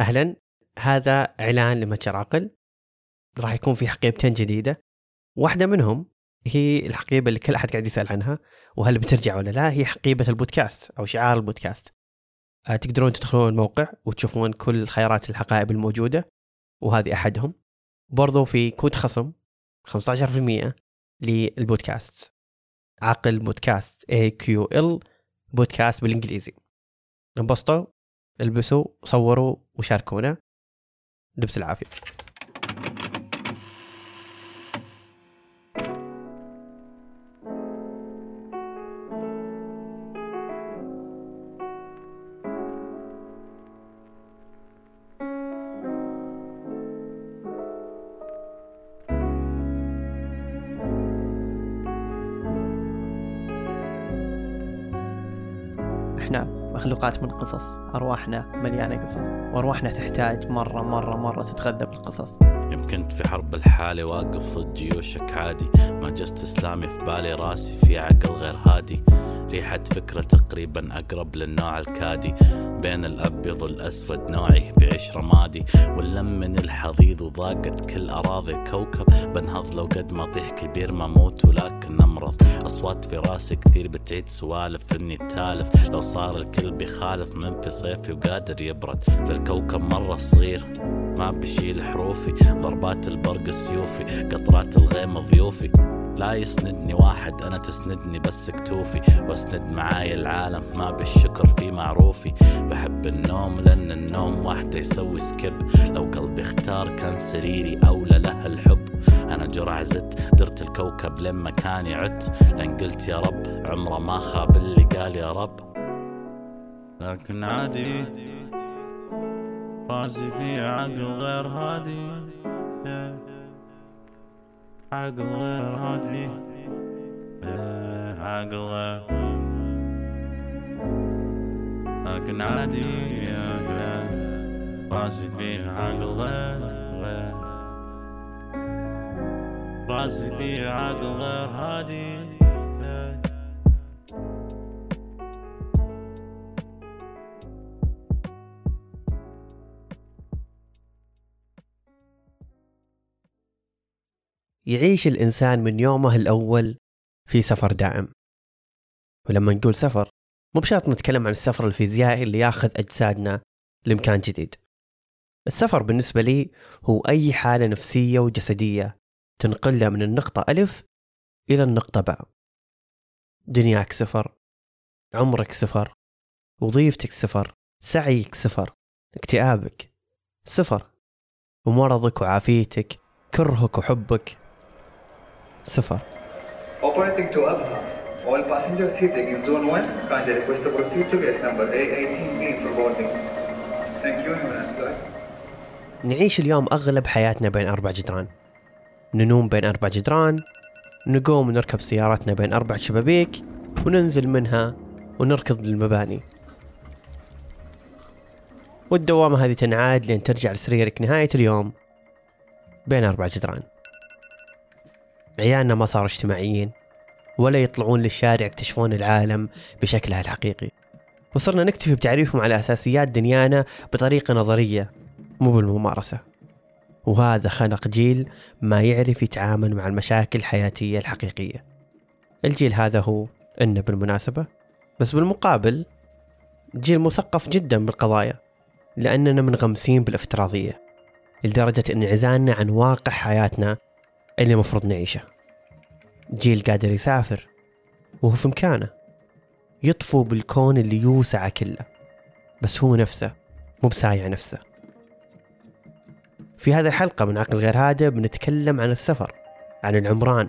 أهلا. هذا إعلان لمتجر عقل. راح يكون في حقيبتين جديدة. واحدة منهم هي الحقيبة اللي كل أحد قاعد يسأل عنها وهل بترجع ولا لا؟ هي حقيبة البودكاست أو شعار البودكاست. آه، تقدرون تدخلون الموقع وتشوفون كل خيارات الحقائب الموجودة وهذه أحدهم. برضو في كود خصم 15% للبودكاست. عقل بودكاست AQL بودكاست بالإنجليزي. انبسطوا. البسوا صوروا وشاركونا. لبس العافية. مخلوقات من قصص. أرواحنا مليانة قصص. وأرواحنا تحتاج مرة مرة مرة تتغذى بالقصص. يوم كنت في حرب الحالة واقف ضد جيوشك عادي. ما جست إسلامي في بالي راسي في عقل غير هادي. ريحة فكرة تقريبا أقرب للنوع الكادي. بين الأبيض والأسود نوعي بعيش رمادي واللم من الحضيض وضاقت كل أراضي الكوكب. بنهض لو قد ما طيح كبير ما موت ولكن أمرض. أصوات في راسي كثير بتعيد سوالف إني تالف. لو صار الكل بيخالف من في صيفي وقادر يبرد. ذا الكوكب مرة صغير ما بشيل حروفي. ضربات البرق سيوفي قطرات الغيم ضيوفي. لا يسندني واحد أنا تسندني بس كتوفي. وأسند معاي العالم ما بالشكر في معروفي. بحب النوم لأن النوم وحده يسوي سكيب. لو قلبي اختار كان سريري أولى له الحب. أنا جرع زدت درت الكوكب لين مكاني عدت. لأن قلت يا رب عمره ما خاب اللي قال يا رب. لكن عادي راسي في عقل غير هادي. عقل غير هادي عقل غير لكن عادي راسي في عقل غير غير راسي في عقل غير هادي يعيش الإنسان من يومه الأول في سفر دائم. ولما نقول سفر مو بشرط نتكلم عن السفر الفيزيائي اللي ياخذ أجسادنا لمكان جديد. السفر بالنسبة لي هو أي حالة نفسية وجسدية تنقلها من النقطة ألف إلى النقطة باء. دنياك سفر عمرك سفر وظيفتك سفر سعيك سفر اكتئابك سفر ومرضك وعافيتك كرهك وحبك صفر Operating to Alpha. All passengers seating in Zone 1 kindly request to proceed to gate number A18B for boarding. Thank you and have a nice flight. نعيش اليوم أغلب حياتنا بين أربع جدران ننوم بين أربع جدران نقوم ونركب سيارتنا بين أربع شبابيك وننزل منها ونركض للمباني والدوامة هذه تنعاد لين ترجع لسريرك نهاية اليوم بين أربع جدران عيالنا ما صاروا اجتماعيين ولا يطلعون للشارع يكتشفون العالم بشكلها الحقيقي. وصرنا نكتفي بتعريفهم على أساسيات دنيانا بطريقة نظرية مو بالممارسة. وهذا خلق جيل ما يعرف يتعامل مع المشاكل الحياتية الحقيقية. الجيل هذا هو إنه بالمناسبة. بس بالمقابل جيل مثقف جدا بالقضايا لأننا منغمسين بالإفتراضية لدرجة إنعزالنا عن واقع حياتنا اللي مفروض نعيشه. جيل قادر يسافر وهو في مكانه. يطفو بالكون اللي يوسع كله بس هو نفسه مو بسايع نفسه. في هذه الحلقة من عقل غير هادئ بنتكلم عن السفر عن العمران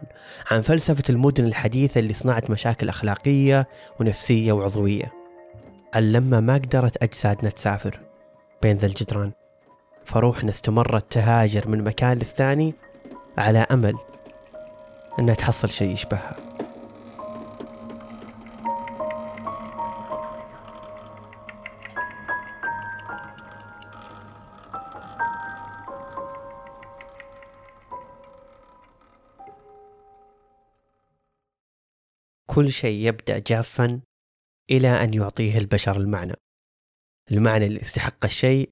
عن فلسفة المدن الحديثة اللي صنعت مشاكل أخلاقية ونفسية وعضوية. عن لما ما قدرت أجسادنا تسافر بين ذا الجدران. فروحنا استمرت تهاجر من مكان للثاني على أمل أنها تحصل شيء يشبهها. كل شيء يبدأ جافا إلى أن يعطيه البشر المعنى. المعنى اللي استحق الشيء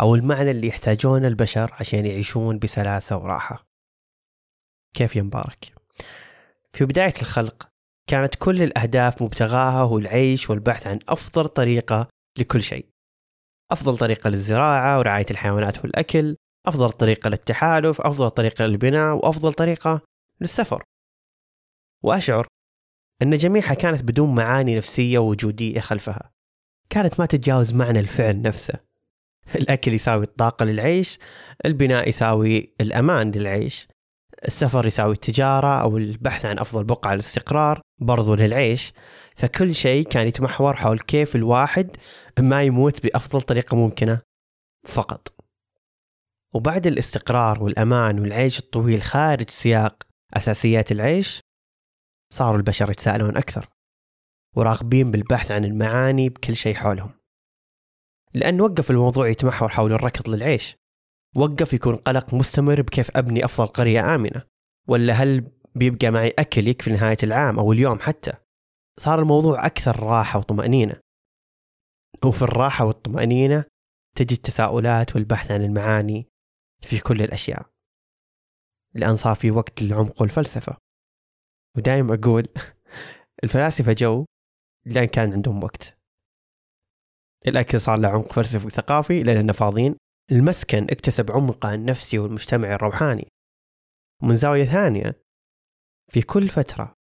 أو المعنى اللي يحتاجونه البشر عشان يعيشون بسلاسة وراحة. كيف يا مبارك؟ في بداية الخلق كانت كل الأهداف مبتغاها هو العيش والبحث عن أفضل طريقة لكل شيء. أفضل طريقة للزراعة ورعاية الحيوانات والأكل أفضل طريقة للتحالف أفضل طريقة للبناء وأفضل طريقة للسفر. وأشعر أن جميعها كانت بدون معاني نفسية ووجودية خلفها. كانت ما تتجاوز معنى الفعل نفسه. الأكل يساوي الطاقة للعيش البناء يساوي الأمان للعيش. السفر يساوي التجارة أو البحث عن أفضل بقعة للاستقرار برضو للعيش. فكل شيء كان يتمحور حول كيف الواحد ما يموت بأفضل طريقة ممكنة فقط. وبعد الاستقرار والأمان والعيش الطويل خارج سياق أساسيات العيش صاروا البشر يتساءلون أكثر وراغبين بالبحث عن المعاني بكل شيء حولهم. لأن وقف الموضوع يتمحور حول الركض للعيش. وقف يكون قلق مستمر بكيف أبني أفضل قرية آمنة؟ ولا هل بيبقى معي أكل يكفي نهاية العام أو اليوم حتى؟ صار الموضوع أكثر راحة وطمأنينة. وفي الراحة والطمأنينة تجي التساؤلات والبحث عن المعاني في كل الأشياء. لأن صار في وقت للعمق والفلسفة. ودائما أقول الفلاسفة جو لأن كان عندهم وقت. الأكل صار له عمق فلسفي وثقافي لأننا فاضيين. المسكن اكتسب عمقه النفسي والمجتمعي الروحاني. ومن زاوية ثانية في كل فترة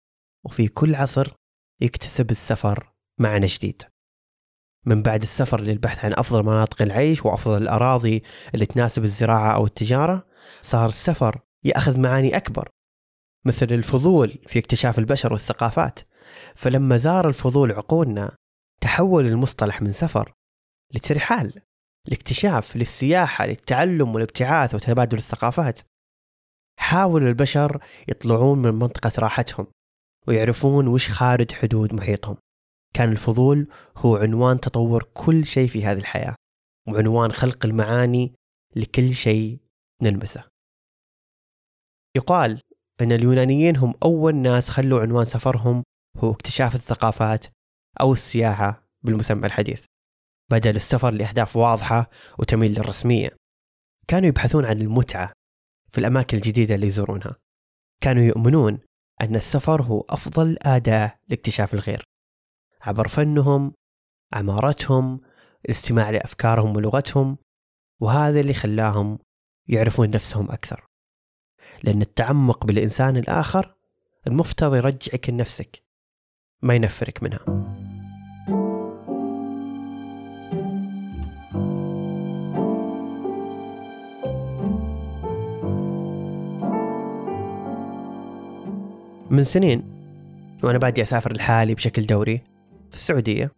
وفي كل عصر يكتسب السفر معنى جديد. من بعد السفر للبحث عن أفضل مناطق العيش وأفضل الأراضي اللي تناسب الزراعة أو التجارة صار السفر يأخذ معاني أكبر مثل الفضول في اكتشاف البشر والثقافات. فلما زار الفضول عقولنا تحول المصطلح من سفر لترحال. الاكتشاف للسياحة للتعلم والابتعاث وتبادل الثقافات. حاول البشر يطلعون من منطقة راحتهم ويعرفون وش خارج حدود محيطهم. كان الفضول هو عنوان تطور كل شيء في هذه الحياة وعنوان خلق المعاني لكل شيء نلمسه. يقال أن اليونانيين هم أول ناس خلوا عنوان سفرهم هو اكتشاف الثقافات أو السياحة بالمسمى الحديث. بدل السفر لأهداف واضحة وتميل للرسمية. كانوا يبحثون عن المتعة في الأماكن الجديدة اللي يزورونها. كانوا يؤمنون أن السفر هو أفضل أداة لاكتشاف الغير عبر فنهم عمارتهم الاستماع لأفكارهم ولغتهم وهذا اللي خلاهم يعرفون نفسهم أكثر. لأن التعمق بالإنسان الآخر المفترض يرجعك لنفسك ما ينفرك منها. من سنين وأنا بادي أسافر لحالي بشكل دوري في السعودية.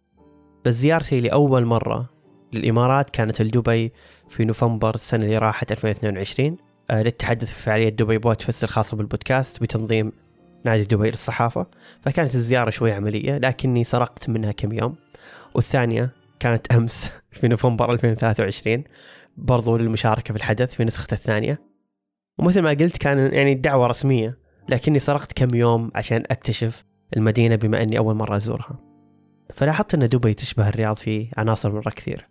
بس زيارتي لأول مرة للإمارات كانت لدبي في نوفمبر السنة اللي راحت 2022 آه، للتحدث في فعالية دبي بودفست الخاصة بالبودكاست بتنظيم نادي دبي للصحافة. فكانت الزيارة شوي عملية لكني سرقت منها كم يوم. والثانية كانت أمس في نوفمبر 2023 برضو للمشاركة في الحدث في نسخته الثانية. ومثل ما قلت كان يعني الدعوة رسمية لكني سرقت كم يوم عشان أكتشف المدينة بما أني أول مرة أزورها. فلاحظت أن دبي تشبه الرياض في عناصر مرة كثير.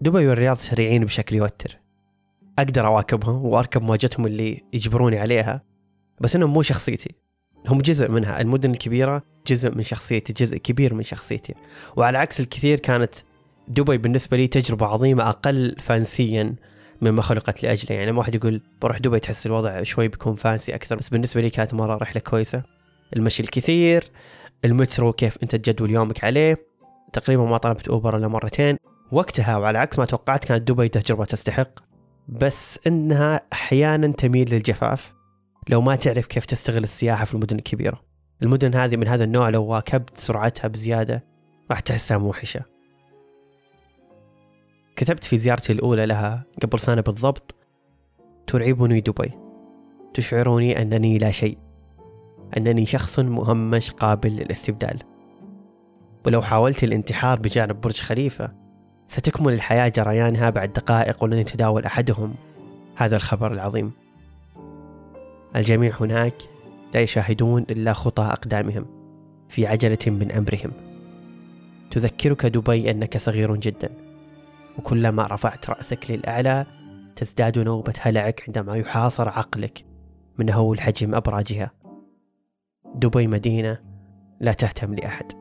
دبي والرياض سريعين بشكل يوتر. أقدر أواكبهم وأركب موجتهم اللي يجبروني عليها بس إنهم مو شخصيتي. هم جزء منها. المدن الكبيرة جزء من شخصيتي جزء كبير من شخصيتي. وعلى عكس الكثير كانت دبي بالنسبة لي تجربة عظيمة أقل فانسيا مما خلقت لأجله. يعني ما واحد يقول بروح دبي تحس الوضع شوي بيكون فانسي أكثر بس بالنسبة لي كانت مرة رحلة كويسة. المشي الكثير المترو كيف أنت تجدول يومك عليه. تقريبا ما طلبت أوبر إلا مرتين. وقتها وعلى عكس ما توقعت كانت دبي تجربة تستحق. بس إنها أحيانا تميل للجفاف. لو ما تعرف كيف تستغل السياحة في المدن الكبيرة. المدن هذه من هذا النوع لو واكبت سرعتها بزيادة راح تحسها موحشة. كتبت في زيارتي الأولى لها قبل سنة بالضبط ترعبني دبي. تشعرني أنني لا شيء أنني شخص مهمش قابل للاستبدال. ولو حاولت الانتحار بجانب برج خليفة ستكمل الحياة جريانها بعد دقائق ولن يتداول أحدهم. هذا الخبر العظيم. الجميع هناك لا يشاهدون إلا خطى أقدامهم في عجلة من أمرهم. تذكرك دبي أنك صغير جدا. وكلما رفعت رأسك للأعلى تزداد نوبة هلعك عندما يحاصر عقلك من هول حجم أبراجها. دبي مدينة لا تهتم لأحد.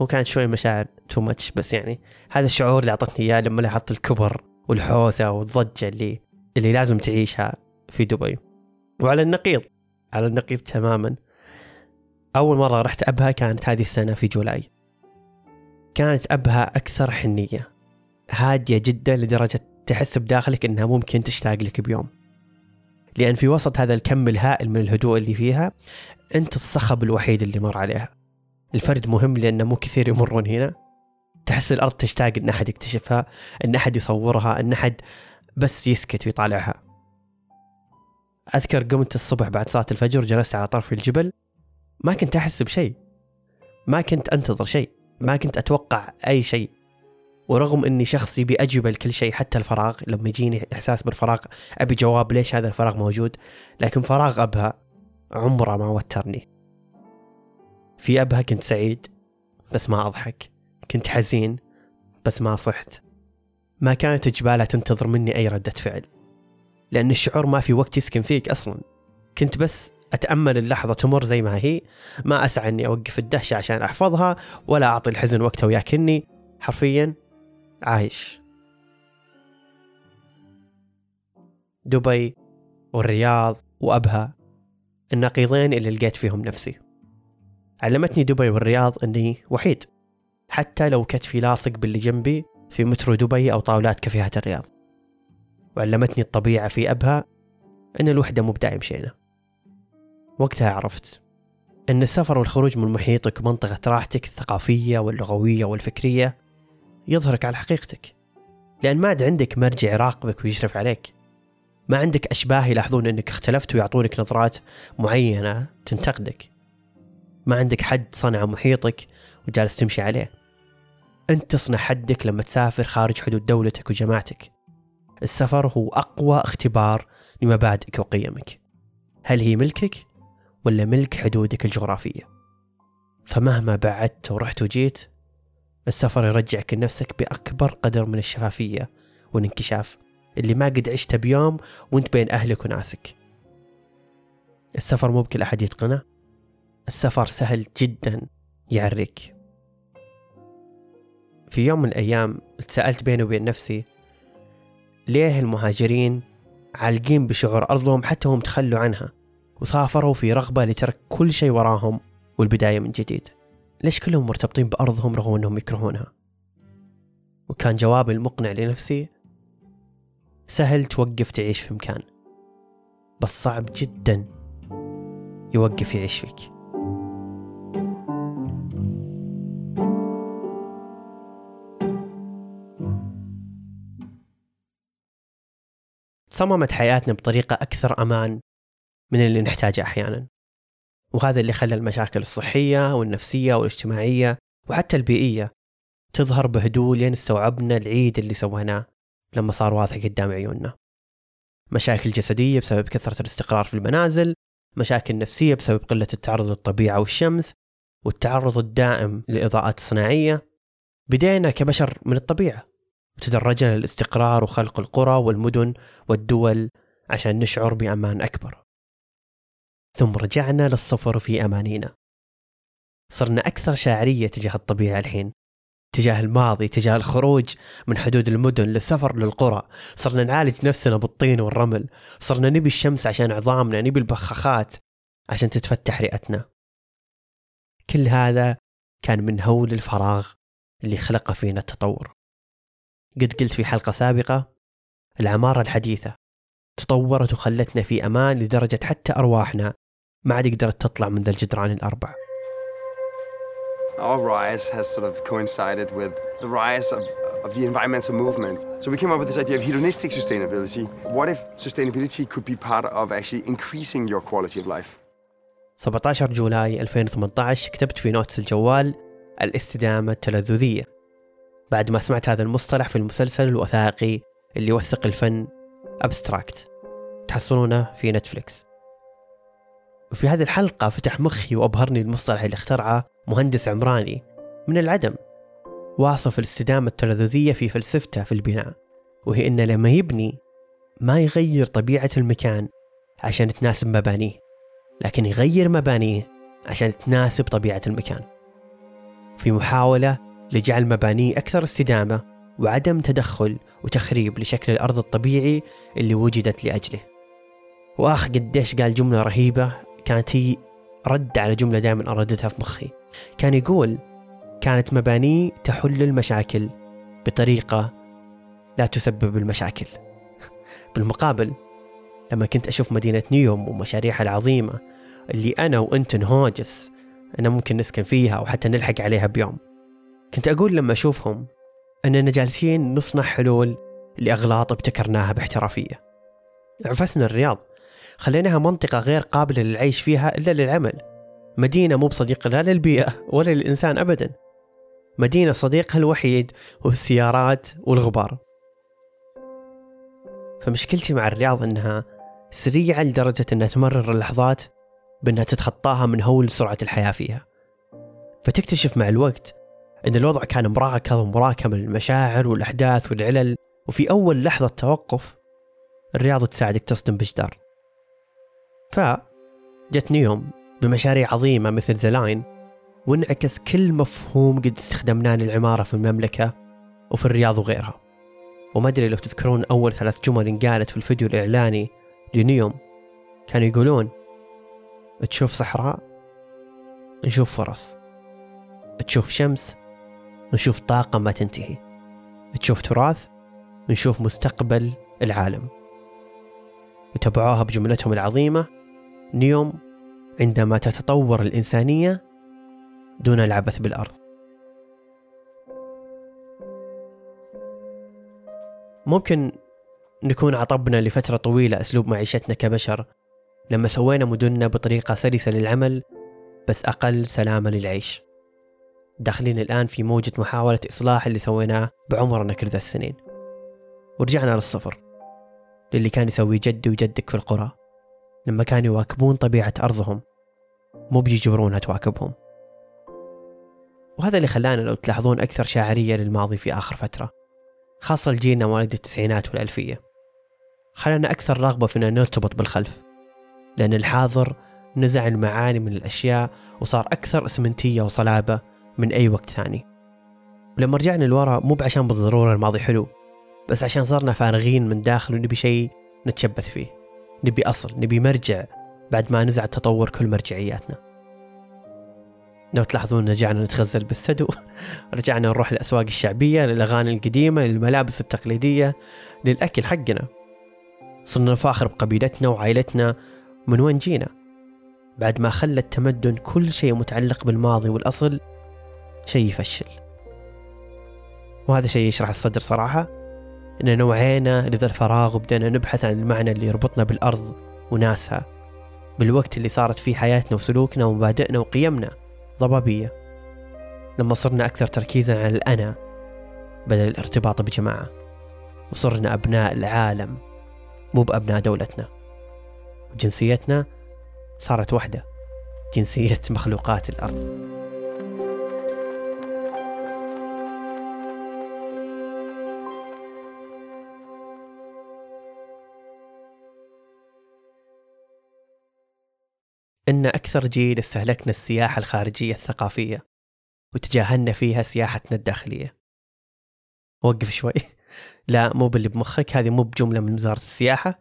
وكانت شوي مشاعر تو ماتش بس يعني هذا الشعور اللي أعطتني إياه لما لاحظت الكبر والحوسة والضجة اللي اللي لازم تعيشها في دبي. وعلى النقيض على النقيض تماما. أول مرة رحت أبها كانت هذه السنة في جولاي. كانت أبها أكثر حنية. هادية جدا لدرجة تحس بداخلك أنها ممكن تشتاق لك بيوم. لأن في وسط هذا الكم الهائل من الهدوء اللي فيها أنت الصخب الوحيد اللي مر عليها. الفرد مهم لأنه مو كثير يمرون هنا. تحس الأرض تشتاق أن أحد يكتشفها أن أحد يصورها أن أحد بس يسكت ويطالعها. أذكر قمت الصبح بعد صلاة الفجر جلست على طرف الجبل. ما كنت أحس بشيء. ما كنت أنتظر شيء. ما كنت أتوقع أي شيء. ورغم إني شخص يبي لكل شيء حتى الفراغ لما يجيني إحساس بالفراغ أبي جواب ليش هذا الفراغ موجود؟ لكن فراغ أبها عمره ما وترني. في أبها كنت سعيد بس ما أضحك. كنت حزين بس ما صحت. ما كانت جبالها تنتظر مني أي ردة فعل. لأن الشعور ما في وقت يسكن فيك أصلا. كنت بس أتأمل اللحظة تمر زي ما هي. ما أسعى إني أوقف الدهشة عشان أحفظها ولا أعطي الحزن وقته وياكلني حرفيا عايش. دبي والرياض وأبها. النقيضين اللي لقيت فيهم نفسي. علمتني دبي والرياض أني وحيد. حتى لو كتفي لاصق باللي جنبي في مترو دبي أو طاولات كافيهات الرياض. وعلمتني الطبيعة في أبها أن الوحدة مو بداعي مشينا وقتها عرفت أن السفر والخروج من محيطك ومنطقة راحتك الثقافية واللغوية والفكرية يظهرك على حقيقتك. لأن ما عاد عندك مرجع يراقبك ويشرف عليك. ما عندك أشباه يلاحظون أنك اختلفت ويعطونك نظرات معينة تنتقدك. ما عندك حد صنع محيطك وجالس تمشي عليه. أنت تصنع حدك لما تسافر خارج حدود دولتك وجماعتك. السفر هو أقوى اختبار لمبادئك وقيمك. هل هي ملكك؟ ولا ملك حدودك الجغرافية. فمهما بعدت ورحت وجيت السفر يرجعك لنفسك بأكبر قدر من الشفافية والانكشاف اللي ما قد عشته بيوم وانت بين أهلك وناسك. السفر مو بكل أحد يتقنه. السفر سهل جدا يعريك. في يوم من الأيام تسألت بيني وبين نفسي ليه المهاجرين عالقين بشعور أرضهم حتى هم تخلوا عنها؟ وسافروا في رغبة لترك كل شيء وراهم والبداية من جديد. ليش كلهم مرتبطين بأرضهم رغم أنهم يكرهونها؟ وكان جوابي المقنع لنفسي سهل توقف تعيش في مكان بس صعب جدا يوقف يعيش فيك. صممت حياتنا بطريقة أكثر أمان من اللي نحتاجه أحيانا. وهذا اللي خلى المشاكل الصحية والنفسية والاجتماعية وحتى البيئية تظهر بهدوء لين استوعبنا العيد اللي سويناه لما صار واضح قدام عيوننا. مشاكل جسدية بسبب كثرة الاستقرار في المنازل مشاكل نفسية بسبب قلة التعرض للطبيعة والشمس والتعرض الدائم للإضاءات الصناعية بدينا كبشر من الطبيعة وتدرجنا للاستقرار وخلق القرى والمدن والدول عشان نشعر بأمان أكبر. ثم رجعنا للصفر في أمانينا. صرنا أكثر شاعرية تجاه الطبيعة الحين تجاه الماضي تجاه الخروج من حدود المدن للسفر للقرى. صرنا نعالج نفسنا بالطين والرمل. صرنا نبي الشمس عشان عظامنا نبي البخاخات عشان تتفتح رئتنا. كل هذا كان من هول الفراغ اللي خلق فينا التطور. قد قلت في حلقة سابقة العمارة الحديثة تطورت وخلتنا في أمان لدرجة حتى أرواحنا ما عاد قدرت تطلع من ذا الجدران الأربع Our rise has sort of coincided with the rise of, of the environmental movement. So we came up with this idea of hedonistic sustainability. What if sustainability could be part of actually increasing your quality of life? 17 جولاي 2018 كتبت في نوتس الجوال الاستدامة التلذذية بعد ما سمعت هذا المصطلح في المسلسل الوثائقي اللي يوثق الفن أبستراكت تحصلونه في نتفليكس وفي هذه الحلقة فتح مخي وأبهرني المصطلح اللي اخترعه مهندس عمراني من العدم واصف الاستدامة التلذذية في فلسفته في البناء وهي أنه لما يبني ما يغير طبيعة المكان عشان تناسب مبانيه لكن يغير مبانيه عشان تناسب طبيعة المكان. في محاولة لجعل مبانيه أكثر استدامة وعدم تدخل وتخريب لشكل الأرض الطبيعي اللي وجدت لأجله. وآخ قديش قال جملة رهيبة كانت هي رد على جملة دائما أرددها في مخي. كان يقول كانت مباني تحل المشاكل بطريقة لا تسبب المشاكل. بالمقابل لما كنت أشوف مدينة نيوم ومشاريعها العظيمة اللي أنا وأنت نهاجس أنا ممكن نسكن فيها وحتى نلحق عليها بيوم كنت أقول لما أشوفهم أننا جالسين نصنع حلول لأغلاط ابتكرناها باحترافية. عفسنا الرياض. خليناها منطقة غير قابلة للعيش فيها إلا للعمل. مدينة مو بصديقة لا للبيئة ولا للإنسان أبدا. مدينة صديقها الوحيد هو السيارات والغبار. فمشكلتي مع الرياض أنها سريعة لدرجة أنها تمرر اللحظات بأنها تتخطاها من هول سرعة الحياة فيها. فتكتشف مع الوقت أن الوضع كان مراكض ومراكم المشاعر والأحداث والعلل وفي أول لحظة توقف الرياض تساعدك تصدم بجدار فجتني يوم بمشاريع عظيمة مثل ذا لاين وانعكس كل مفهوم قد استخدمناه للعمارة في المملكة وفي الرياض وغيرها. وما أدري لو تذكرون أول ثلاث جمل انقالت في الفيديو الإعلاني لنيوم كانوا يقولون تشوف صحراء نشوف فرص. تشوف شمس نشوف طاقة ما تنتهي. تشوف تراث نشوف مستقبل العالم. وتبعوها بجملتهم العظيمة نيوم عندما تتطور الإنسانية دون العبث بالأرض. ممكن نكون عطبنا لفترة طويلة أسلوب معيشتنا كبشر لما سوينا مدننا بطريقة سلسة للعمل بس أقل سلامة للعيش. داخلين الآن في موجة محاولة إصلاح اللي سويناه بعمرنا كل ذا السنين. ورجعنا للصفر للي كان يسوي جدي وجدك في القرى. لما كانوا يواكبون طبيعة أرضهم مو بيجبرونها تواكبهم. وهذا اللي خلانا لو تلاحظون أكثر شاعرية للماضي في آخر فترة خاصة الجيلنا مواليد التسعينات والألفية. خلانا أكثر رغبة فينا نرتبط بالخلف لأن الحاضر نزع المعاني من الأشياء وصار أكثر اسمنتية وصلابة من أي وقت ثاني. ولما رجعنا لورا مو بعشان بالضرورة الماضي حلو بس عشان صرنا فارغين من داخل ونبي شيء نتشبث فيه. نبي أصل نبي مرجع بعد ما نزع التطور كل مرجعياتنا. لو تلاحظون رجعنا نتغزل بالسدو رجعنا نروح الأسواق الشعبية للأغاني القديمة للملابس التقليدية للأكل حقنا. صرنا نفاخر بقبيلتنا وعائلتنا من وين جينا؟ بعد ما خلى التمدن كل شيء متعلق بالماضي والأصل شيء يفشل. وهذا شيء يشرح الصدر صراحة. إن نوعينا لذا الفراغ وبدأنا نبحث عن المعنى اللي يربطنا بالأرض وناسها. بالوقت اللي صارت فيه حياتنا وسلوكنا ومبادئنا وقيمنا ضبابية. لما صرنا أكثر تركيزا على الأنا بدل الارتباط بجماعة. وصرنا أبناء العالم مو بأبناء دولتنا. وجنسيتنا صارت واحدة جنسية مخلوقات الأرض. إن أكثر جيل استهلكنا السياحة الخارجية الثقافية وتجاهلنا فيها سياحتنا الداخلية. وقف شوي. لا مو باللي بمخك هذه مو بجملة من وزارة السياحة.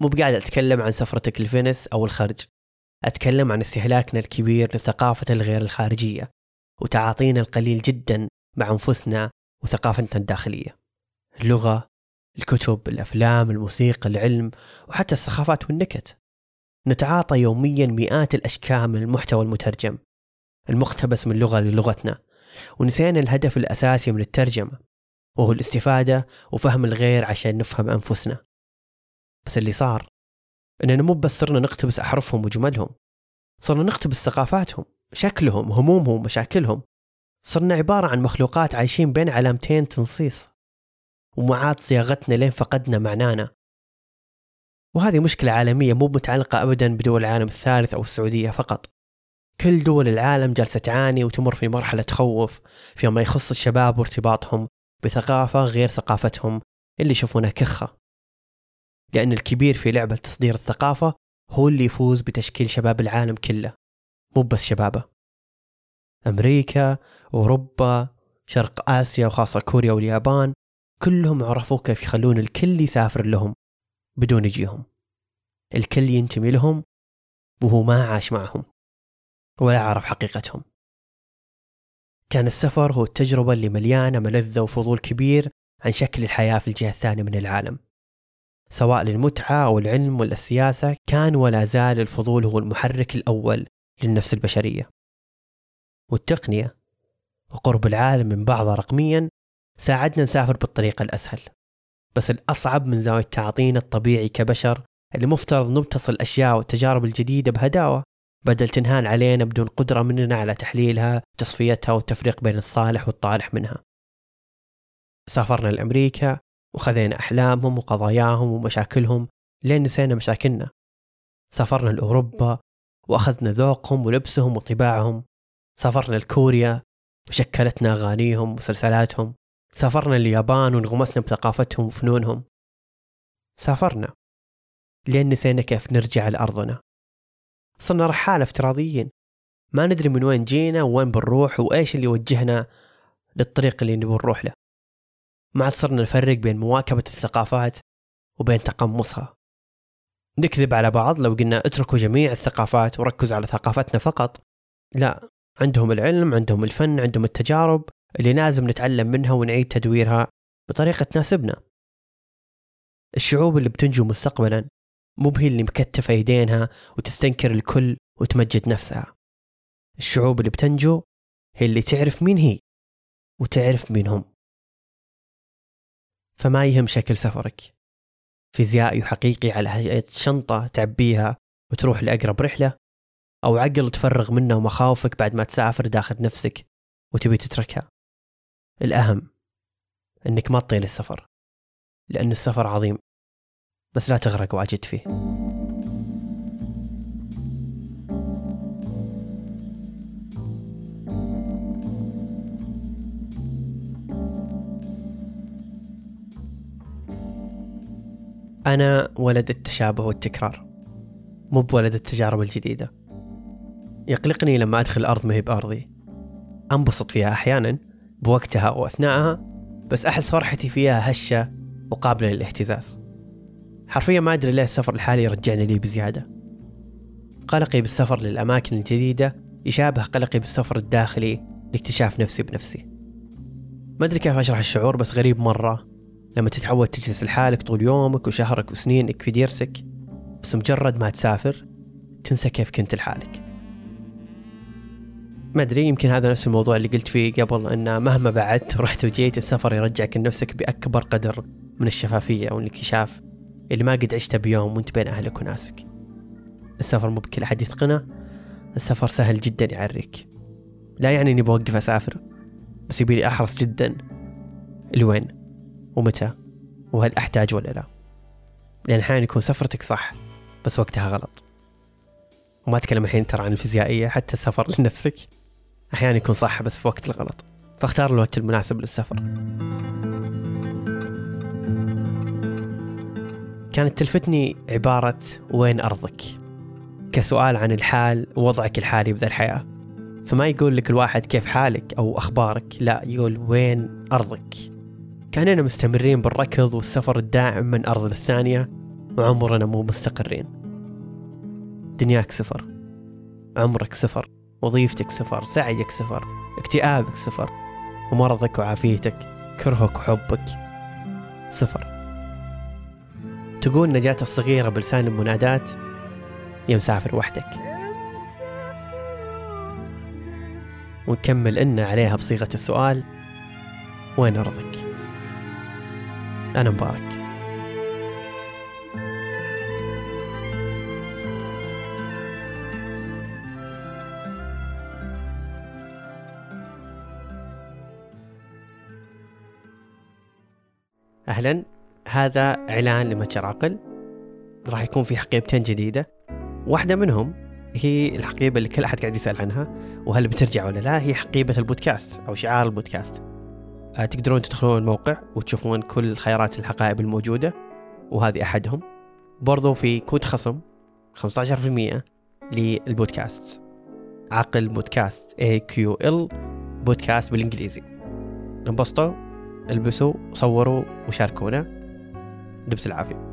مو بقاعد أتكلم عن سفرتك لفينيس أو الخرج. أتكلم عن استهلاكنا الكبير لثقافة الغير الخارجية وتعاطينا القليل جدا مع أنفسنا وثقافتنا الداخلية. اللغة الكتب الأفلام الموسيقى العلم وحتى السخافات والنكت. نتعاطى يوميا مئات الأشكال من المحتوى المترجم المقتبس من لغة للغتنا ونسينا الهدف الأساسي من الترجمة وهو الاستفادة وفهم الغير عشان نفهم أنفسنا. بس اللي صار إننا مو بس صرنا نقتبس أحرفهم وجملهم صرنا نقتبس ثقافاتهم شكلهم همومهم مشاكلهم. صرنا عبارة عن مخلوقات عايشين بين علامتين تنصيص ومعاد صياغتنا لين فقدنا معنانا. وهذه مشكلة عالمية مو متعلقة أبدا بدول العالم الثالث أو السعودية فقط. كل دول العالم جالسة تعاني وتمر في مرحلة تخوف فيما يخص الشباب وارتباطهم بثقافة غير ثقافتهم اللي يشوفونها كخة. لأن الكبير في لعبة تصدير الثقافة هو اللي يفوز بتشكيل شباب العالم كله مو بس شبابه. أمريكا أوروبا شرق آسيا وخاصة كوريا واليابان كلهم عرفوا كيف يخلون الكل يسافر لهم. بدون يجيهم. الكل ينتمي لهم وهو ما عاش معهم ولا عرف حقيقتهم. كان السفر هو التجربة اللي مليانة ملذة وفضول كبير عن شكل الحياة في الجهة الثانية من العالم. سواء للمتعة أو العلم ولا السياسة كان ولا زال الفضول هو المحرك الأول للنفس البشرية. والتقنية وقرب العالم من بعضها رقميا ساعدنا نسافر بالطريقة الأسهل. بس الأصعب من زاوية تعاطينا الطبيعي كبشر اللي مفترض نمتص الأشياء والتجارب الجديدة بهداوة بدل تنهان علينا بدون قدرة مننا على تحليلها وتصفيتها والتفريق بين الصالح والطالح منها. سافرنا لأمريكا وخذينا أحلامهم وقضاياهم ومشاكلهم لين نسينا مشاكلنا. سافرنا لأوروبا وأخذنا ذوقهم ولبسهم وطباعهم. سافرنا لكوريا وشكلتنا أغانيهم ومسلسلاتهم. سافرنا اليابان وانغمسنا بثقافتهم وفنونهم. سافرنا. لين نسينا كيف نرجع لأرضنا. صرنا رحالة افتراضيين. ما ندري من وين جينا وين بنروح وإيش اللي يوجهنا للطريق اللي نبغى نروح له. ما عاد صرنا نفرق بين مواكبة الثقافات وبين تقمصها. نكذب على بعض لو قلنا اتركوا جميع الثقافات وركزوا على ثقافتنا فقط. لا عندهم العلم عندهم الفن عندهم التجارب. اللي لازم نتعلم منها ونعيد تدويرها بطريقة تناسبنا. الشعوب اللي بتنجو مستقبلا مو بهي اللي مكتفة يدينها وتستنكر الكل وتمجد نفسها. الشعوب اللي بتنجو هي اللي تعرف مين هي وتعرف مين هم. فما يهم شكل سفرك. فيزيائي وحقيقي على هيئة شنطة تعبيها وتروح لأقرب رحلة أو عقل تفرغ منه مخاوفك بعد ما تسافر داخل نفسك وتبي تتركها. الأهم أنك ما تطيل السفر لأن السفر عظيم بس لا تغرق وأجد فيه. أنا ولد التشابه والتكرار مو بولد التجارب الجديدة. يقلقني لما أدخل الأرض ما هي بأرضي. أنبسط فيها أحيانا بوقتها وأثناءها بس أحس فرحتي فيها هشة وقابلة للاهتزاز. حرفيا ما أدري ليه السفر الحالي يرجعني لي بزيادة. قلقي بالسفر للأماكن الجديدة يشابه قلقي بالسفر الداخلي لاكتشاف نفسي بنفسي. ما أدري كيف أشرح الشعور بس غريب مرة. لما تتعود تجلس لحالك طول يومك وشهرك وسنينك في ديرتك بس مجرد ما تسافر تنسى كيف كنت لحالك. ما أدري يمكن هذا نفس الموضوع اللي قلت فيه قبل إن مهما بعدت ورحت وجيت السفر يرجعك لنفسك بأكبر قدر من الشفافية أو الانكشاف اللي ما قد عشته بيوم وأنت بين أهلك وناسك. السفر مو بكل أحد يتقنه، السفر سهل جدا يعريك. لا يعني إني بوقف أسافر، بس يبيلي أحرص جدا لوين ومتى وهل أحتاج ولا لا. لأن أحيانا يكون سفرتك صح بس وقتها غلط. وما أتكلم الحين ترى عن الفيزيائية حتى السفر لنفسك أحيانا يكون صح بس في وقت الغلط. فاختار الوقت المناسب للسفر. كانت تلفتني عبارة وين أرضك؟ كسؤال عن الحال ووضعك الحالي بذا الحياة. فما يقول لك الواحد كيف حالك أو أخبارك لا يقول وين أرضك. كأننا مستمرين بالركض والسفر الدائم من أرض للثانية وعمرنا مو مستقرين. دنياك صفر. عمرك صفر. وظيفتك صفر سعيك صفر اكتئابك صفر ومرضك وعافيتك كرهك وحبك صفر. تقول نجاة الصغيرة بلسان المنادات يا مسافر وحدك. ونكمل إن عليها بصيغة السؤال وين أرضك؟ أنا مبارك. أهلا. هذا إعلان لمتجر عقل راح يكون في حقيبتين جديدة. واحدة منهم هي الحقيبة اللي كل أحد قاعد يسأل عنها وهل بترجع ولا لا؟ هي حقيبة البودكاست أو شعار البودكاست. آه، تقدرون تدخلون الموقع وتشوفون كل خيارات الحقائب الموجودة وهذه أحدهم. برضو في كود خصم 15% للبودكاست. عقل بودكاست AQL بودكاست بالإنجليزي. انبسطوا. البسوا صوروا وشاركونا. لبس العافية.